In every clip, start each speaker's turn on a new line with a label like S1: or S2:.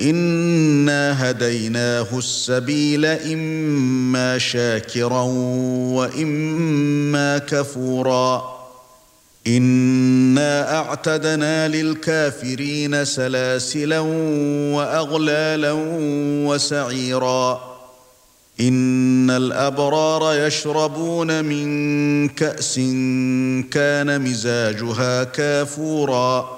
S1: انا هديناه السبيل اما شاكرا واما كفورا انا اعتدنا للكافرين سلاسلا واغلالا وسعيرا ان الابرار يشربون من كاس كان مزاجها كافورا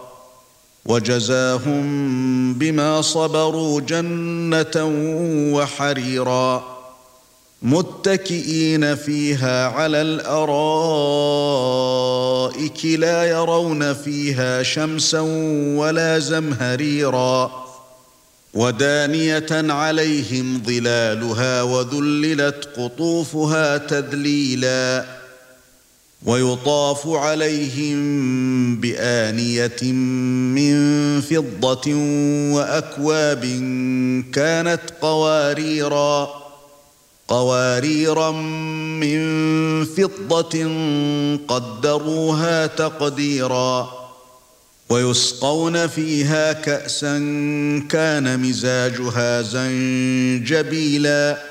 S1: وجزاهم بما صبروا جنة وحريرا. متكئين فيها على الأرائك لا يرون فيها شمسا ولا زمهريرا. ودانية عليهم ظلالها وذللت قطوفها تذليلا. ويطاف عليهم بآنية من فضة وأكواب كانت قواريرا قواريرا من فضة قدروها تقديرا. ويسقون فيها كأسا كان مزاجها زنجبيلا.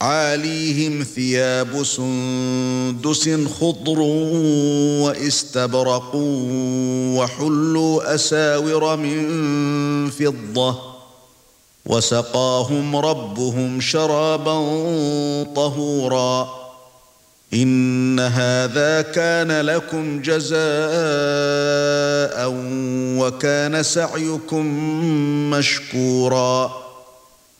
S1: عاليهم ثياب سندس خضر واستبرق وحلوا أساور من فضة وسقاهم ربهم شرابا طهورا إن هذا كان لكم جزاء وكان سعيكم مشكورا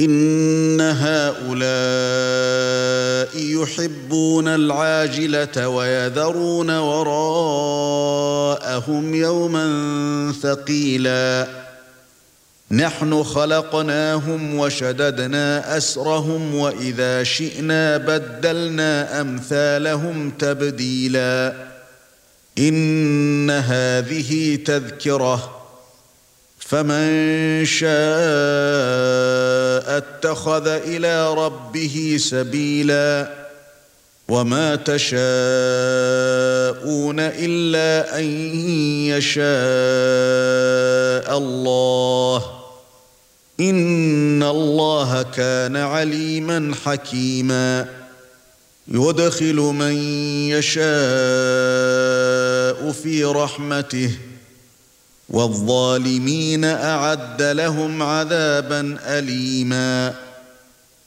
S1: إن هؤلاء يحبون العاجلة ويذرون وراءهم يوما ثقيلا. نحن خلقناهم وشددنا أسرهم وإذا شئنا بدلنا أمثالهم تبديلا. إن هذه تذكرة فمن شاء اتخذ إلى ربه سبيلا وما تشاءون إلا أن يشاء الله إن الله كان عليما حكيما يدخل من يشاء في رحمته والظالمين أعد لهم عذابا اليما